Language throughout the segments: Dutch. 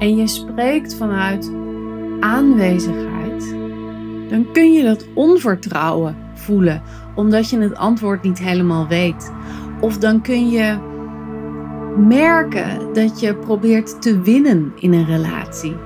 en je spreekt vanuit aanwezigheid, dan kun je dat onvertrouwen voelen, omdat je het antwoord niet helemaal weet. Of dan kun je merken dat je probeert te winnen in een relatie.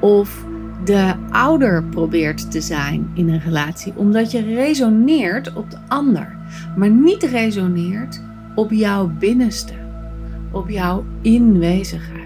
Of de ouder probeert te zijn in een relatie, omdat je resoneert op de ander, maar niet resoneert op jouw binnenste, op jouw inwezigheid.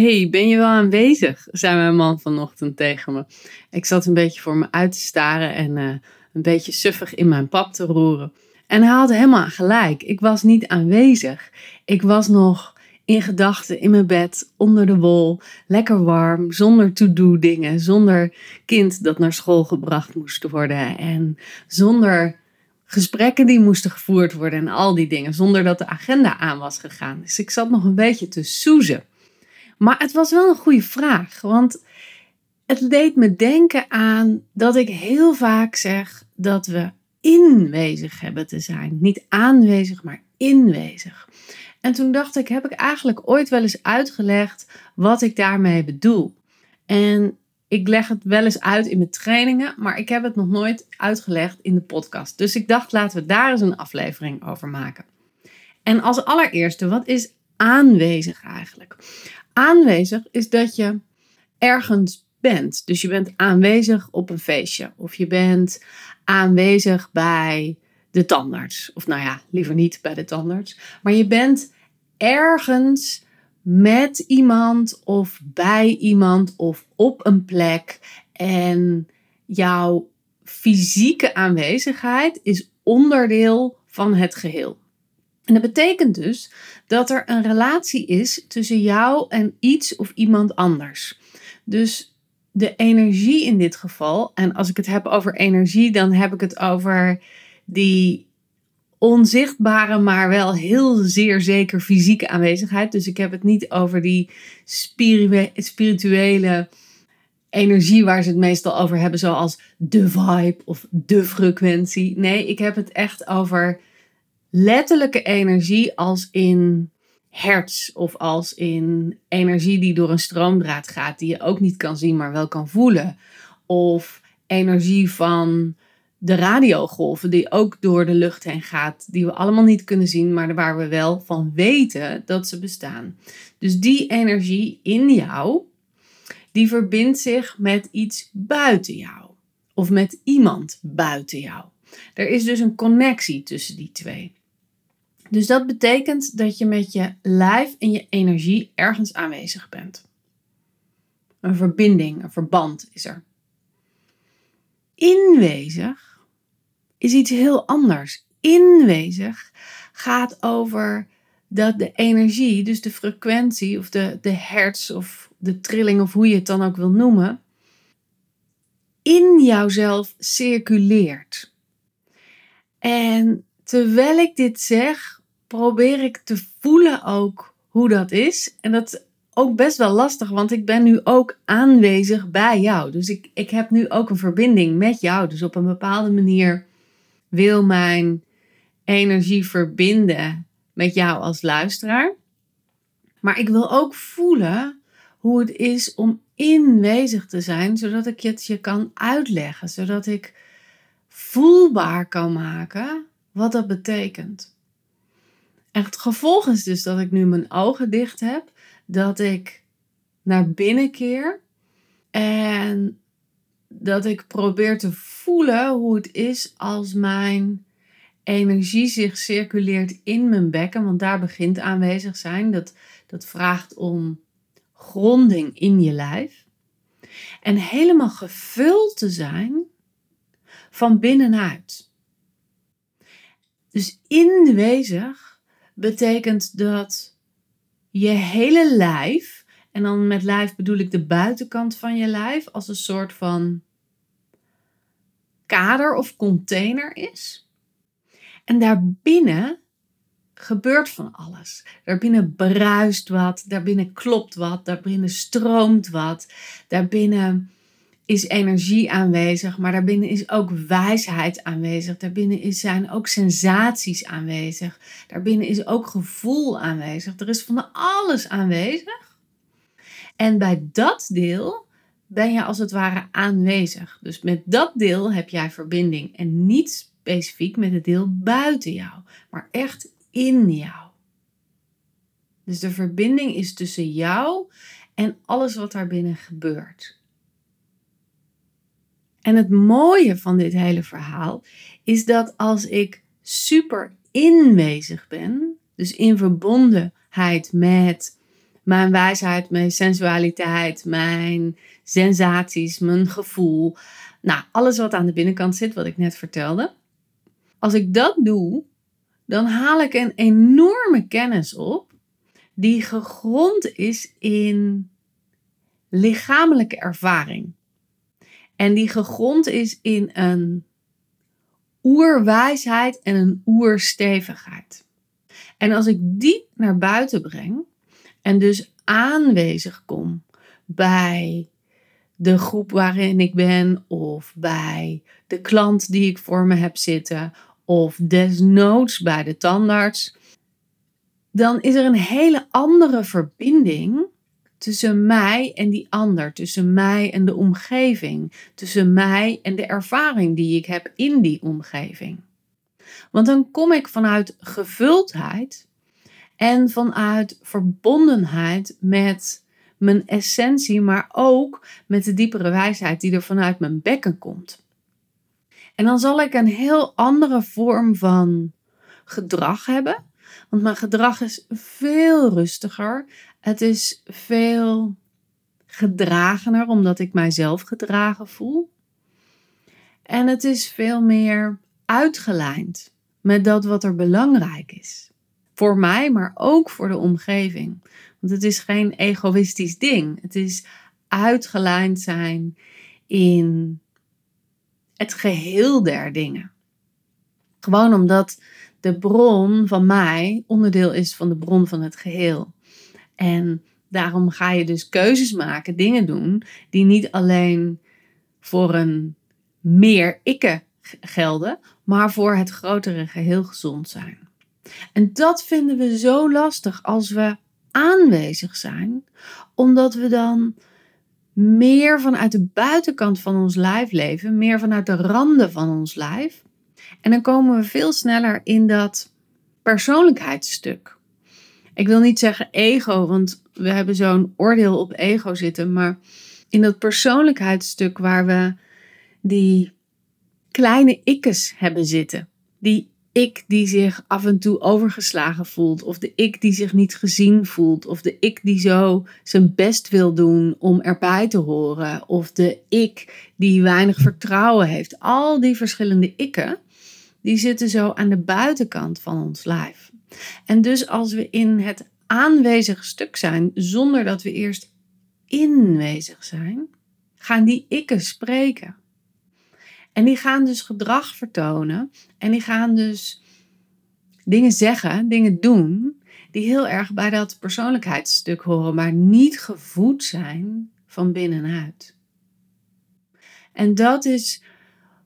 Hey, ben je wel aanwezig? zei mijn man vanochtend tegen me. Ik zat een beetje voor me uit te staren en uh, een beetje suffig in mijn pap te roeren. En hij had helemaal gelijk. Ik was niet aanwezig. Ik was nog in gedachten in mijn bed, onder de wol, lekker warm, zonder to-do dingen, zonder kind dat naar school gebracht moest worden en zonder gesprekken die moesten gevoerd worden en al die dingen, zonder dat de agenda aan was gegaan. Dus ik zat nog een beetje te soezen. Maar het was wel een goede vraag, want het deed me denken aan dat ik heel vaak zeg dat we inwezig hebben te zijn. Niet aanwezig, maar inwezig. En toen dacht ik, heb ik eigenlijk ooit wel eens uitgelegd wat ik daarmee bedoel? En ik leg het wel eens uit in mijn trainingen, maar ik heb het nog nooit uitgelegd in de podcast. Dus ik dacht, laten we daar eens een aflevering over maken. En als allereerste, wat is aanwezig eigenlijk? aanwezig is dat je ergens bent. Dus je bent aanwezig op een feestje. Of je bent aanwezig bij de tandarts. Of nou ja, liever niet bij de tandarts. Maar je bent ergens met iemand of bij iemand of op een plek. En jouw fysieke aanwezigheid is onderdeel van het geheel. En dat betekent dus dat er een relatie is tussen jou en iets of iemand anders. Dus de energie in dit geval, en als ik het heb over energie, dan heb ik het over die onzichtbare, maar wel heel zeer zeker fysieke aanwezigheid. Dus ik heb het niet over die spirituele energie waar ze het meestal over hebben, zoals de vibe of de frequentie. Nee, ik heb het echt over letterlijke energie als in hertz of als in energie die door een stroomdraad gaat, die je ook niet kan zien, maar wel kan voelen. Of energie van de radiogolven die ook door de lucht heen gaat, die we allemaal niet kunnen zien, maar waar we wel van weten dat ze bestaan. Dus die energie in jou, die verbindt zich met iets buiten jou of met iemand buiten jou. Er is dus een connectie tussen die twee. Dus dat betekent dat je met je lijf en je energie ergens aanwezig bent. Een verbinding, een verband is er. Inwezig is iets heel anders. Inwezig gaat over dat de energie, dus de frequentie of de, de hertz of de trilling of hoe je het dan ook wil noemen, in jouzelf circuleert. En terwijl ik dit zeg, probeer ik te voelen ook hoe dat is. En dat is ook best wel lastig, want ik ben nu ook aanwezig bij jou. Dus ik, ik heb nu ook een verbinding met jou. Dus op een bepaalde manier wil mijn energie verbinden met jou als luisteraar. Maar ik wil ook voelen hoe het is om inwezig te zijn, zodat ik het je kan uitleggen, zodat ik voelbaar kan maken wat dat betekent. En het gevolg is dus dat ik nu mijn ogen dicht heb, dat ik naar binnen keer en dat ik probeer te voelen hoe het is als mijn energie zich circuleert in mijn bekken, want daar begint aanwezig zijn. Dat, dat vraagt om gronding in je lijf. En helemaal gevuld te zijn van binnenuit. Dus inwezig betekent dat je hele lijf, en dan met lijf bedoel ik de buitenkant van je lijf, als een soort van kader of container is. En daarbinnen gebeurt van alles. Daarbinnen bruist wat, daarbinnen klopt wat, daarbinnen stroomt wat, daarbinnen is energie aanwezig, maar daarbinnen is ook wijsheid aanwezig. Daarbinnen zijn ook sensaties aanwezig. Daarbinnen is ook gevoel aanwezig. Er is van alles aanwezig. En bij dat deel ben je als het ware aanwezig. Dus met dat deel heb jij verbinding. En niet specifiek met het deel buiten jou, maar echt in jou. Dus de verbinding is tussen jou en alles wat daarbinnen gebeurt. En het mooie van dit hele verhaal is dat als ik super inwezig ben, dus in verbondenheid met mijn wijsheid, mijn sensualiteit, mijn sensaties, mijn gevoel, nou, alles wat aan de binnenkant zit, wat ik net vertelde. Als ik dat doe, dan haal ik een enorme kennis op die gegrond is in lichamelijke ervaring. En die gegrond is in een oerwijsheid en een oerstevigheid. En als ik die naar buiten breng en dus aanwezig kom bij de groep waarin ik ben of bij de klant die ik voor me heb zitten of desnoods bij de tandarts, dan is er een hele andere verbinding tussen mij en die ander, tussen mij en de omgeving, tussen mij en de ervaring die ik heb in die omgeving. Want dan kom ik vanuit gevuldheid en vanuit verbondenheid met mijn essentie, maar ook met de diepere wijsheid die er vanuit mijn bekken komt. En dan zal ik een heel andere vorm van gedrag hebben. Want mijn gedrag is veel rustiger. Het is veel gedragener, omdat ik mijzelf gedragen voel. En het is veel meer uitgelijnd met dat wat er belangrijk is. Voor mij, maar ook voor de omgeving. Want het is geen egoïstisch ding. Het is uitgelijnd zijn in het geheel der dingen. Gewoon omdat de bron van mij onderdeel is van de bron van het geheel. En daarom ga je dus keuzes maken, dingen doen die niet alleen voor een meer ikke gelden, maar voor het grotere geheel gezond zijn. En dat vinden we zo lastig als we aanwezig zijn, omdat we dan meer vanuit de buitenkant van ons lijf leven, meer vanuit de randen van ons lijf. En dan komen we veel sneller in dat persoonlijkheidsstuk. Ik wil niet zeggen ego, want we hebben zo'n oordeel op ego zitten, maar in dat persoonlijkheidsstuk waar we die kleine ikkes hebben zitten, die ik die zich af en toe overgeslagen voelt, of de ik die zich niet gezien voelt, of de ik die zo zijn best wil doen om erbij te horen, of de ik die weinig vertrouwen heeft. Al die verschillende ikken, die zitten zo aan de buitenkant van ons lijf. En dus als we in het aanwezige stuk zijn, zonder dat we eerst inwezig zijn, gaan die ikken spreken. En die gaan dus gedrag vertonen en die gaan dus dingen zeggen, dingen doen, die heel erg bij dat persoonlijkheidsstuk horen, maar niet gevoed zijn van binnenuit. En dat is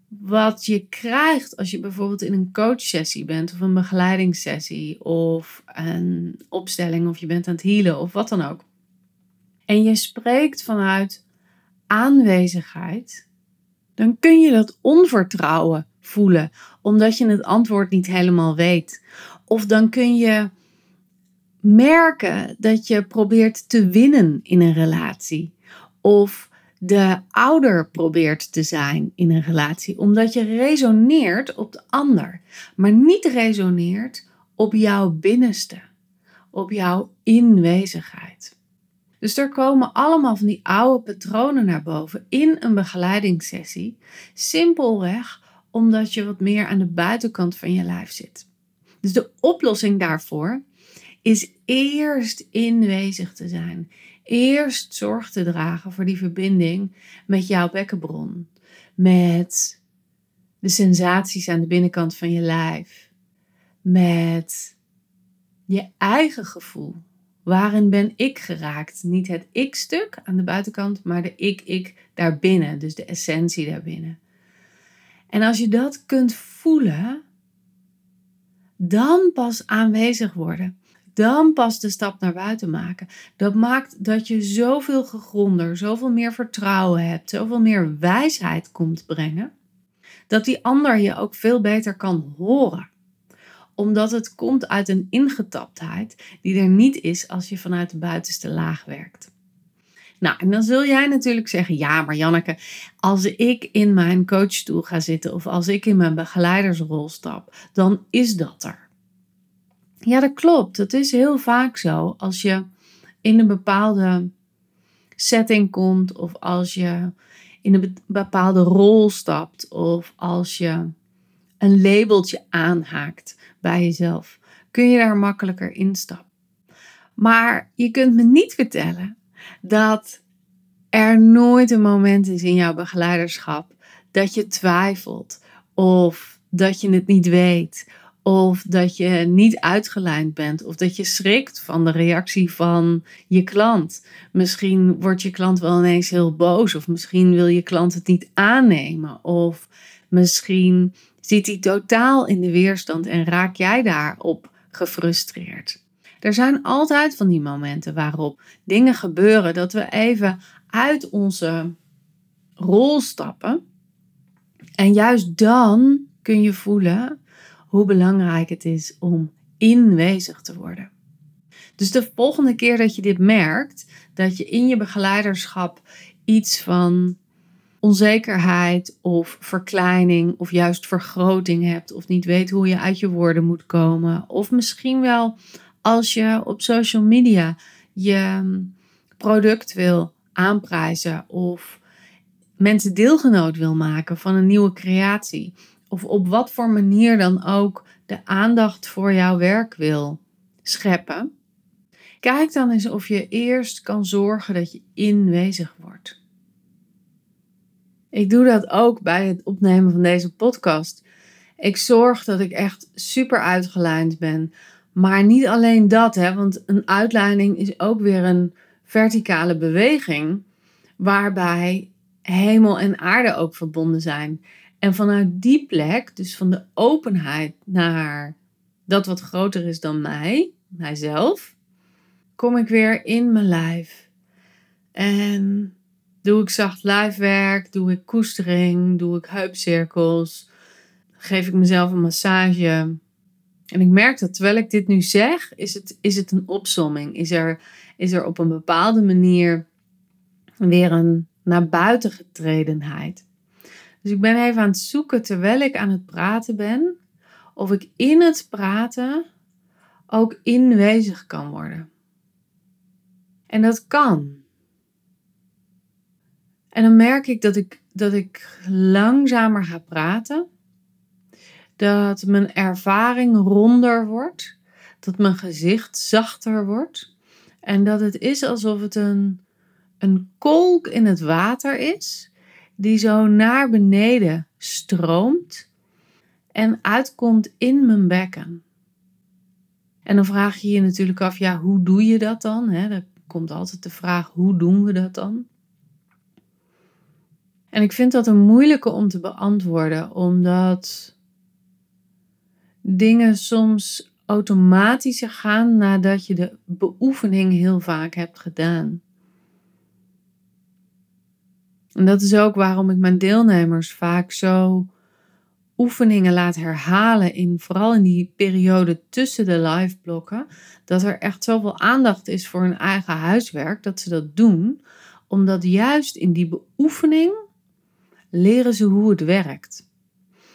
wat je krijgt als je bijvoorbeeld in een coachsessie bent of een begeleidingssessie of een opstelling of je bent aan het healen of wat dan ook. En je spreekt vanuit aanwezigheid, dan kun je dat onvertrouwen voelen omdat je het antwoord niet helemaal weet. Of dan kun je merken dat je probeert te winnen in een relatie. Of de ouder probeert te zijn in een relatie, omdat je resoneert op de ander, maar niet resoneert op jouw binnenste, op jouw inwezigheid. Dus er komen allemaal van die oude patronen naar boven in een begeleidingssessie, simpelweg omdat je wat meer aan de buitenkant van je lijf zit. Dus de oplossing daarvoor is eerst inwezig te zijn. Eerst zorg te dragen voor die verbinding met jouw bekkenbron. Met de sensaties aan de binnenkant van je lijf. Met je eigen gevoel. Waarin ben ik geraakt? Niet het ik-stuk aan de buitenkant, maar de ik-ik daarbinnen. Dus de essentie daarbinnen. En als je dat kunt voelen, dan pas aanwezig worden. Dan pas de stap naar buiten maken. Dat maakt dat je zoveel gegronder, zoveel meer vertrouwen hebt, zoveel meer wijsheid komt brengen. Dat die ander je ook veel beter kan horen omdat het komt uit een ingetaptheid die er niet is als je vanuit de buitenste laag werkt. Nou, en dan zul jij natuurlijk zeggen: ja, maar Janneke, als ik in mijn coachstoel ga zitten of als ik in mijn begeleidersrol stap, dan is dat er. Ja, dat klopt. Dat is heel vaak zo. Als je in een bepaalde setting komt of als je in een bepaalde rol stapt of als je een labeltje aanhaakt bij jezelf, kun je daar makkelijker instappen. Maar je kunt me niet vertellen dat er nooit een moment is in jouw begeleiderschap dat je twijfelt of dat je het niet weet of dat je niet uitgelijnd bent of dat je schrikt van de reactie van je klant. Misschien wordt je klant wel ineens heel boos of misschien wil je klant het niet aannemen of misschien zit hij totaal in de weerstand en raak jij daarop gefrustreerd. Er zijn altijd van die momenten waarop dingen gebeuren dat we even uit onze rol stappen. En juist dan kun je voelen hoe belangrijk het is om inwezig te worden. Dus de volgende keer dat je dit merkt, dat je in je begeleiderschap iets van onzekerheid of verkleining of juist vergroting hebt of niet weet hoe je uit je woorden moet komen. Of misschien wel als je op social media je product wil aanprijzen of mensen deelgenoot wil maken van een nieuwe creatie. Of op wat voor manier dan ook de aandacht voor jouw werk wil scheppen. Kijk dan eens of je eerst kan zorgen dat je inwezig wordt. Ik doe dat ook bij het opnemen van deze podcast. Ik zorg dat ik echt super uitgelijnd ben. Maar niet alleen dat, hè, want een uitleiding is ook weer een verticale beweging. Waarbij hemel en aarde ook verbonden zijn. En vanuit die plek, dus van de openheid naar dat wat groter is dan mij, mijzelf, kom ik weer in mijn lijf. En Doe ik zacht lijfwerk? Doe ik koestering? Doe ik heupcirkels? Geef ik mezelf een massage? En ik merk dat terwijl ik dit nu zeg, is het, is het een opsomming. Is er, is er op een bepaalde manier weer een naar buiten getredenheid. Dus ik ben even aan het zoeken terwijl ik aan het praten ben, of ik in het praten ook inwezig kan worden. En dat kan. En dan merk ik dat ik, dat ik langzamer ga praten. Dat mijn ervaring ronder wordt. Dat mijn gezicht zachter wordt. En dat het is alsof het een, een kolk in het water is. Die zo naar beneden stroomt. En uitkomt in mijn bekken. En dan vraag je je natuurlijk af, ja, hoe doe je dat dan? He, er komt altijd de vraag, hoe doen we dat dan? En ik vind dat een moeilijke om te beantwoorden, omdat dingen soms automatischer gaan nadat je de beoefening heel vaak hebt gedaan. En dat is ook waarom ik mijn deelnemers vaak zo oefeningen laat herhalen, in, vooral in die periode tussen de live blokken, dat er echt zoveel aandacht is voor hun eigen huiswerk, dat ze dat doen, omdat juist in die beoefening leren ze hoe het werkt.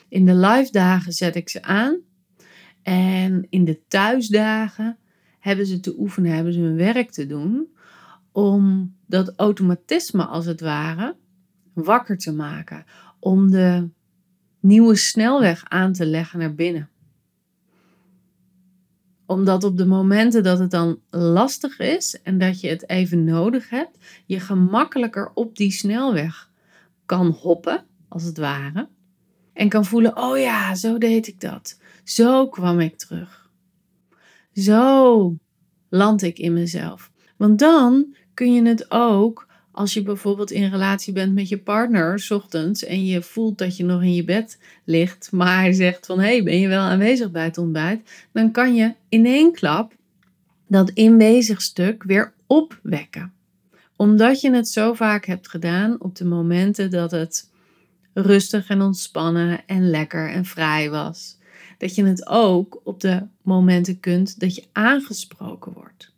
In de live dagen zet ik ze aan en in de thuisdagen hebben ze te oefenen, hebben ze hun werk te doen om dat automatisme als het ware wakker te maken, om de nieuwe snelweg aan te leggen naar binnen. Omdat op de momenten dat het dan lastig is en dat je het even nodig hebt, je gemakkelijker op die snelweg kan hoppen, als het ware. En kan voelen, oh ja, zo deed ik dat. Zo kwam ik terug. Zo land ik in mezelf. Want dan kun je het ook als je bijvoorbeeld in relatie bent met je partner, s ochtends, en je voelt dat je nog in je bed ligt, maar hij zegt van, hé, hey, ben je wel aanwezig bij het ontbijt? Dan kan je in één klap dat inwezig stuk weer opwekken. Omdat je het zo vaak hebt gedaan op de momenten dat het rustig en ontspannen en lekker en vrij was. Dat je het ook op de momenten kunt dat je aangesproken wordt.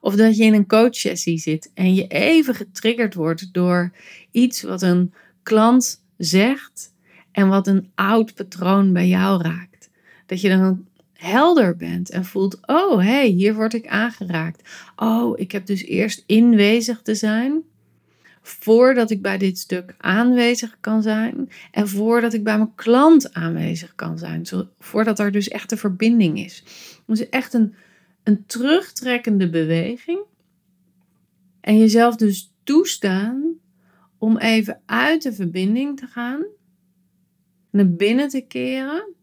Of dat je in een coachsessie zit en je even getriggerd wordt door iets wat een klant zegt en wat een oud patroon bij jou raakt. Dat je dan helder bent en voelt: oh hé, hey, hier word ik aangeraakt. Oh, ik heb dus eerst inwezig te zijn voordat ik bij dit stuk aanwezig kan zijn en voordat ik bij mijn klant aanwezig kan zijn. voordat er dus echt een verbinding is. Dus echt een een terugtrekkende beweging. En jezelf dus toestaan om even uit de verbinding te gaan, naar binnen te keren.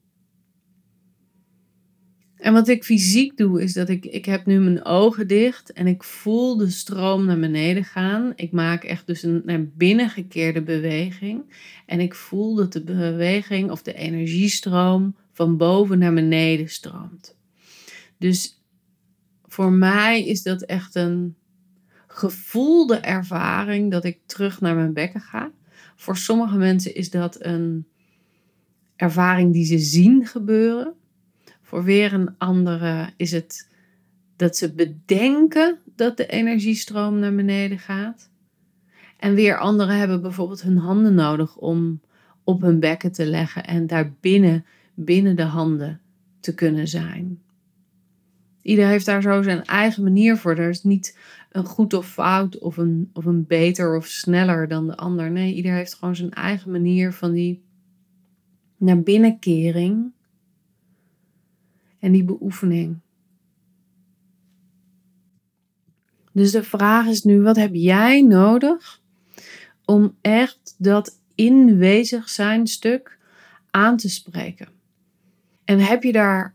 En wat ik fysiek doe, is dat ik, ik heb nu mijn ogen dicht en ik voel de stroom naar beneden gaan. Ik maak echt dus een naar binnen gekeerde beweging. En ik voel dat de beweging of de energiestroom van boven naar beneden stroomt. Dus voor mij is dat echt een gevoelde ervaring dat ik terug naar mijn bekken ga. Voor sommige mensen is dat een ervaring die ze zien gebeuren. Voor weer een andere is het dat ze bedenken dat de energiestroom naar beneden gaat. En weer anderen hebben bijvoorbeeld hun handen nodig om op hun bekken te leggen en daar binnen, binnen de handen te kunnen zijn. Ieder heeft daar zo zijn eigen manier voor. Er is niet een goed of fout of een, of een beter of sneller dan de ander. Nee, ieder heeft gewoon zijn eigen manier van die naar binnenkering en die beoefening. Dus de vraag is nu: wat heb jij nodig om echt dat inwezig zijn stuk aan te spreken? En heb je daar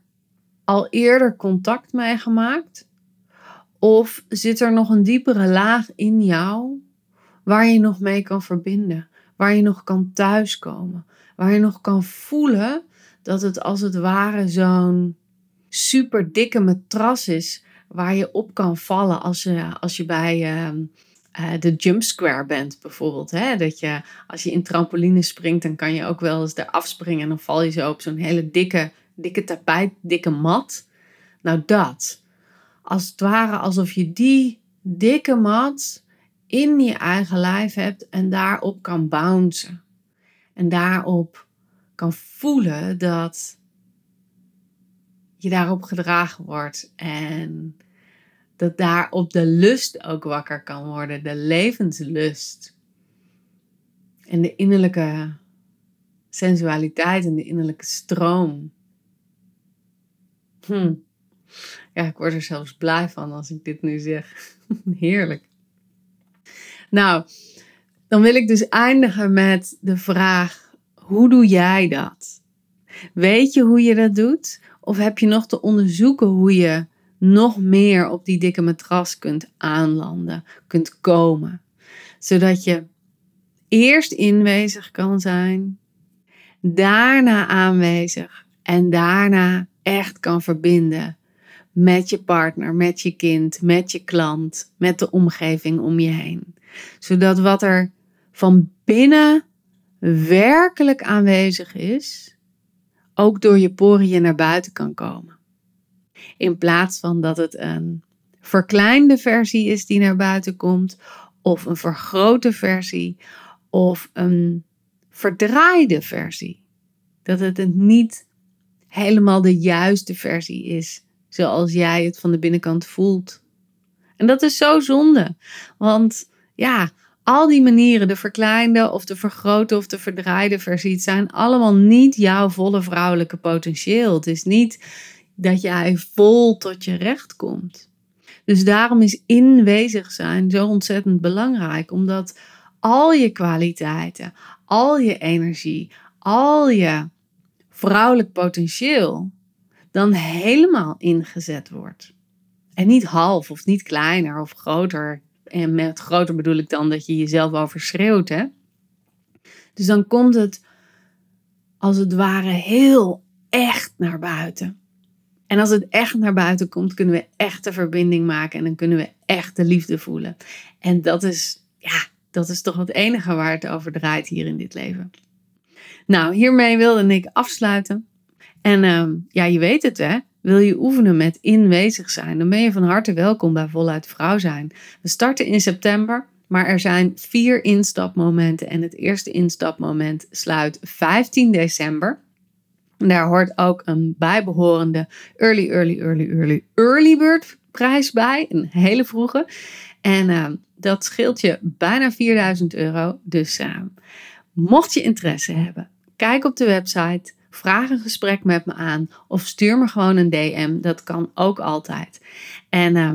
al eerder contact mee gemaakt? Of zit er nog een diepere laag in jou waar je nog mee kan verbinden? Waar je nog kan thuiskomen? Waar je nog kan voelen dat het als het ware zo'n super dikke matras is waar je op kan vallen als je, als je bij uh, de jump square bent bijvoorbeeld. Hè? Dat je als je in trampoline springt, dan kan je ook wel eens eraf springen en dan val je zo op zo'n hele dikke dikke tapijt, dikke mat. Nou dat. Als het ware alsof je die dikke mat in je eigen lijf hebt en daarop kan bouncen. En daarop kan voelen dat je daarop gedragen wordt en dat daarop de lust ook wakker kan worden, de levenslust. En de innerlijke sensualiteit en de innerlijke stroom. Hm. Ja, ik word er zelfs blij van als ik dit nu zeg. Heerlijk. Nou, dan wil ik dus eindigen met de vraag: hoe doe jij dat? Weet je hoe je dat doet? Of heb je nog te onderzoeken hoe je nog meer op die dikke matras kunt aanlanden, kunt komen? Zodat je eerst inwezig kan zijn, daarna aanwezig en daarna echt kan verbinden met je partner, met je kind, met je klant, met de omgeving om je heen. Zodat wat er van binnen werkelijk aanwezig is, ook door je poriën naar buiten kan komen. In plaats van dat het een verkleinde versie is die naar buiten komt, of een vergrote versie, of een verdraaide versie. Dat het het niet helemaal de juiste versie is, zoals jij het van de binnenkant voelt. En dat is zo zonde, want ja, al die manieren, de verkleinde of de vergrote of de verdraaide versie, het zijn allemaal niet jouw volle vrouwelijke potentieel. Het is niet dat jij vol tot je recht komt. Dus daarom is inwezig zijn zo ontzettend belangrijk, omdat al je kwaliteiten, al je energie, al je vrouwelijk potentieel dan helemaal ingezet wordt. En niet half of niet kleiner of groter. En met groter bedoel ik dan dat je jezelf overschreeuwt. Hè? Dus dan komt het als het ware heel echt naar buiten. En als het echt naar buiten komt, kunnen we echt de verbinding maken en dan kunnen we echt de liefde voelen. En dat is, ja, dat is toch het enige waar het over draait hier in dit leven. Nou, hiermee wilde ik afsluiten. En uh, ja, je weet het hè. Wil je oefenen met inwezig zijn, dan ben je van harte welkom bij Voluit Vrouw zijn. We starten in september, maar er zijn vier instapmomenten. En het eerste instapmoment sluit 15 december. Daar hoort ook een bijbehorende early, early, early, early, early bird prijs bij. Een hele vroege. En uh, dat scheelt je bijna 4000 euro. Dus uh, mocht je interesse hebben, kijk op de website. Vraag een gesprek met me aan. Of stuur me gewoon een DM. Dat kan ook altijd. En uh,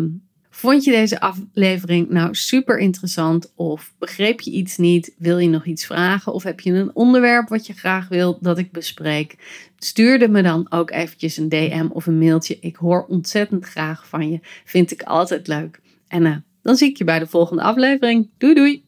Vond je deze aflevering nou super interessant of begreep je iets niet? Wil je nog iets vragen of heb je een onderwerp wat je graag wil dat ik bespreek? Stuurde me dan ook eventjes een DM of een mailtje. Ik hoor ontzettend graag van je. Vind ik altijd leuk. En uh, dan zie ik je bij de volgende aflevering. Doei doei!